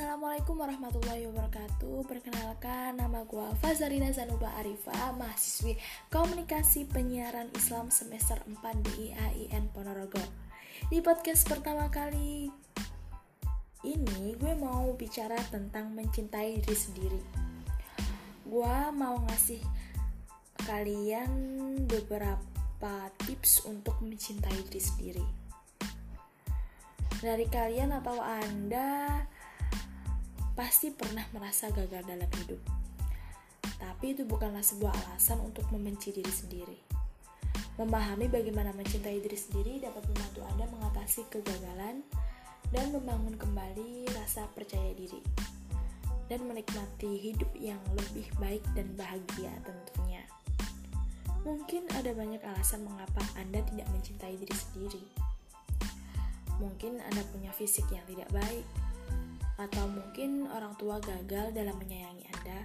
Assalamualaikum warahmatullahi wabarakatuh. Perkenalkan nama gue Fazarina Zanuba Arifa Mahasiswi Komunikasi Penyiaran Islam semester 4 di IAIN Ponorogo. Di podcast pertama kali ini gue mau bicara tentang mencintai diri sendiri. Gue mau ngasih kalian beberapa tips untuk mencintai diri sendiri. Dari kalian atau Anda pasti pernah merasa gagal dalam hidup. Tapi itu bukanlah sebuah alasan untuk membenci diri sendiri. Memahami bagaimana mencintai diri sendiri dapat membantu Anda mengatasi kegagalan dan membangun kembali rasa percaya diri dan menikmati hidup yang lebih baik dan bahagia tentunya. Mungkin ada banyak alasan mengapa Anda tidak mencintai diri sendiri. Mungkin Anda punya fisik yang tidak baik, atau mungkin orang tua gagal dalam menyayangi Anda,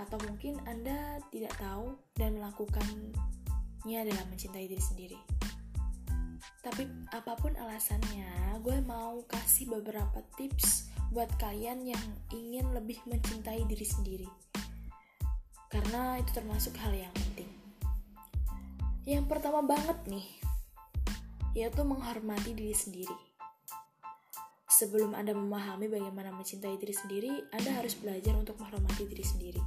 atau mungkin Anda tidak tahu dan melakukannya dalam mencintai diri sendiri. Tapi apa pun alasannya, gue mau kasih beberapa tips buat kalian yang ingin lebih mencintai diri sendiri. Karena itu termasuk hal yang penting. Yang pertama banget nih, yaitu menghormati diri sendiri Sebelum Anda memahami bagaimana mencintai diri sendiri, Anda harus belajar untuk menghormati diri sendiri.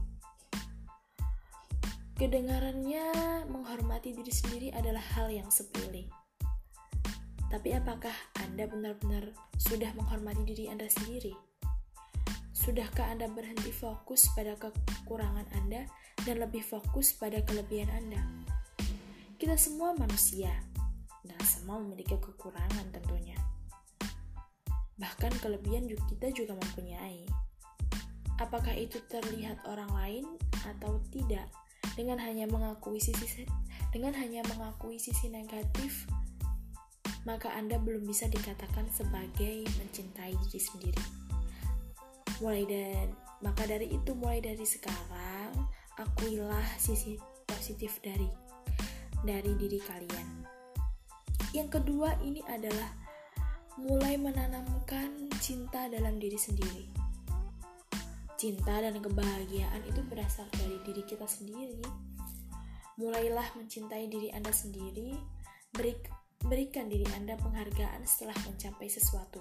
Kedengarannya menghormati diri sendiri adalah hal yang sepele. Tapi apakah Anda benar-benar sudah menghormati diri Anda sendiri? Sudahkah Anda berhenti fokus pada kekurangan Anda dan lebih fokus pada kelebihan Anda? Kita semua manusia, dan semua memiliki kekurangan tentunya. Bahkan kelebihan kita juga mempunyai. Apakah itu terlihat orang lain atau tidak? Dengan hanya mengakui sisi dengan hanya mengakui sisi negatif, maka Anda belum bisa dikatakan sebagai mencintai diri sendiri. Mulai dari maka dari itu mulai dari sekarang akuilah sisi positif dari dari diri kalian. Yang kedua ini adalah mulai menanamkan cinta dalam diri sendiri. Cinta dan kebahagiaan itu berasal dari diri kita sendiri. Mulailah mencintai diri Anda sendiri, beri, berikan diri Anda penghargaan setelah mencapai sesuatu.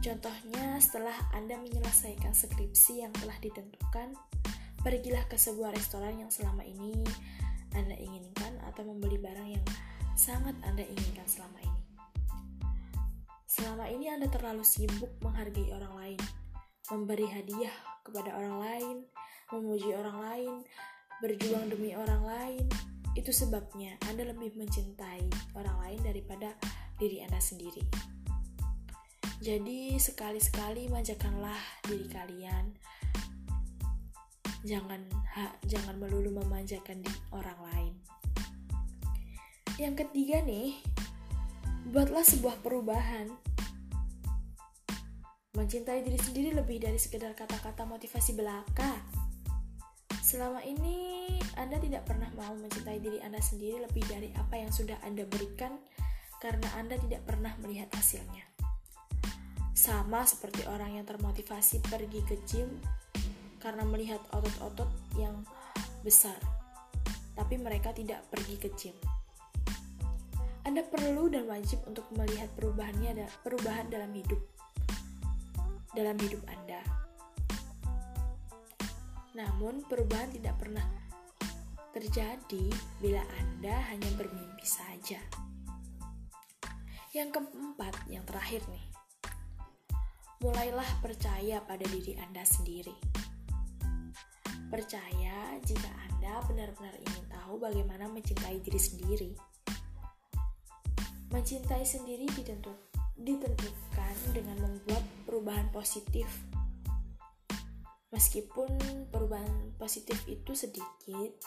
Contohnya, setelah Anda menyelesaikan skripsi yang telah ditentukan, pergilah ke sebuah restoran yang selama ini Anda inginkan atau membeli barang yang sangat Anda inginkan selama ini. Selama ini Anda terlalu sibuk menghargai orang lain, memberi hadiah kepada orang lain, memuji orang lain, berjuang demi orang lain. Itu sebabnya Anda lebih mencintai orang lain daripada diri Anda sendiri. Jadi sekali-sekali manjakanlah diri kalian. Jangan ha, jangan melulu memanjakan di orang lain. Yang ketiga nih, buatlah sebuah perubahan Mencintai diri sendiri lebih dari sekedar kata-kata motivasi belaka. Selama ini, Anda tidak pernah mau mencintai diri Anda sendiri lebih dari apa yang sudah Anda berikan karena Anda tidak pernah melihat hasilnya. Sama seperti orang yang termotivasi pergi ke gym karena melihat otot-otot yang besar, tapi mereka tidak pergi ke gym. Anda perlu dan wajib untuk melihat perubahannya perubahan dalam hidup dalam hidup Anda. Namun, perubahan tidak pernah terjadi bila Anda hanya bermimpi saja. Yang keempat, yang terakhir nih. Mulailah percaya pada diri Anda sendiri. Percaya jika Anda benar-benar ingin tahu bagaimana mencintai diri sendiri. Mencintai sendiri ditentukan perubahan positif. Meskipun perubahan positif itu sedikit,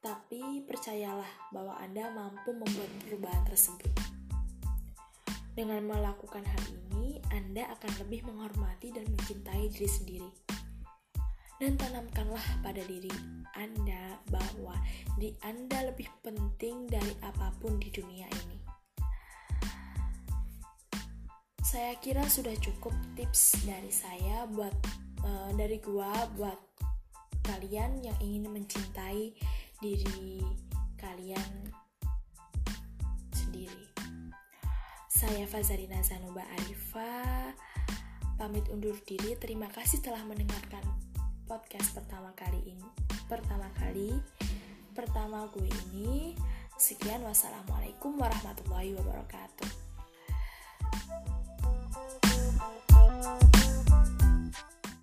tapi percayalah bahwa Anda mampu membuat perubahan tersebut. Dengan melakukan hal ini, Anda akan lebih menghormati dan mencintai diri sendiri. Dan tanamkanlah pada diri Anda bahwa di Anda lebih penting dari apa pun di dunia ini. Saya kira sudah cukup tips dari saya buat uh, dari gua buat kalian yang ingin mencintai diri kalian sendiri. Saya Fazarina Zanuba Arifa pamit undur diri. Terima kasih telah mendengarkan podcast pertama kali ini. Pertama kali pertama gue ini. Sekian wassalamualaikum warahmatullahi wabarakatuh. love.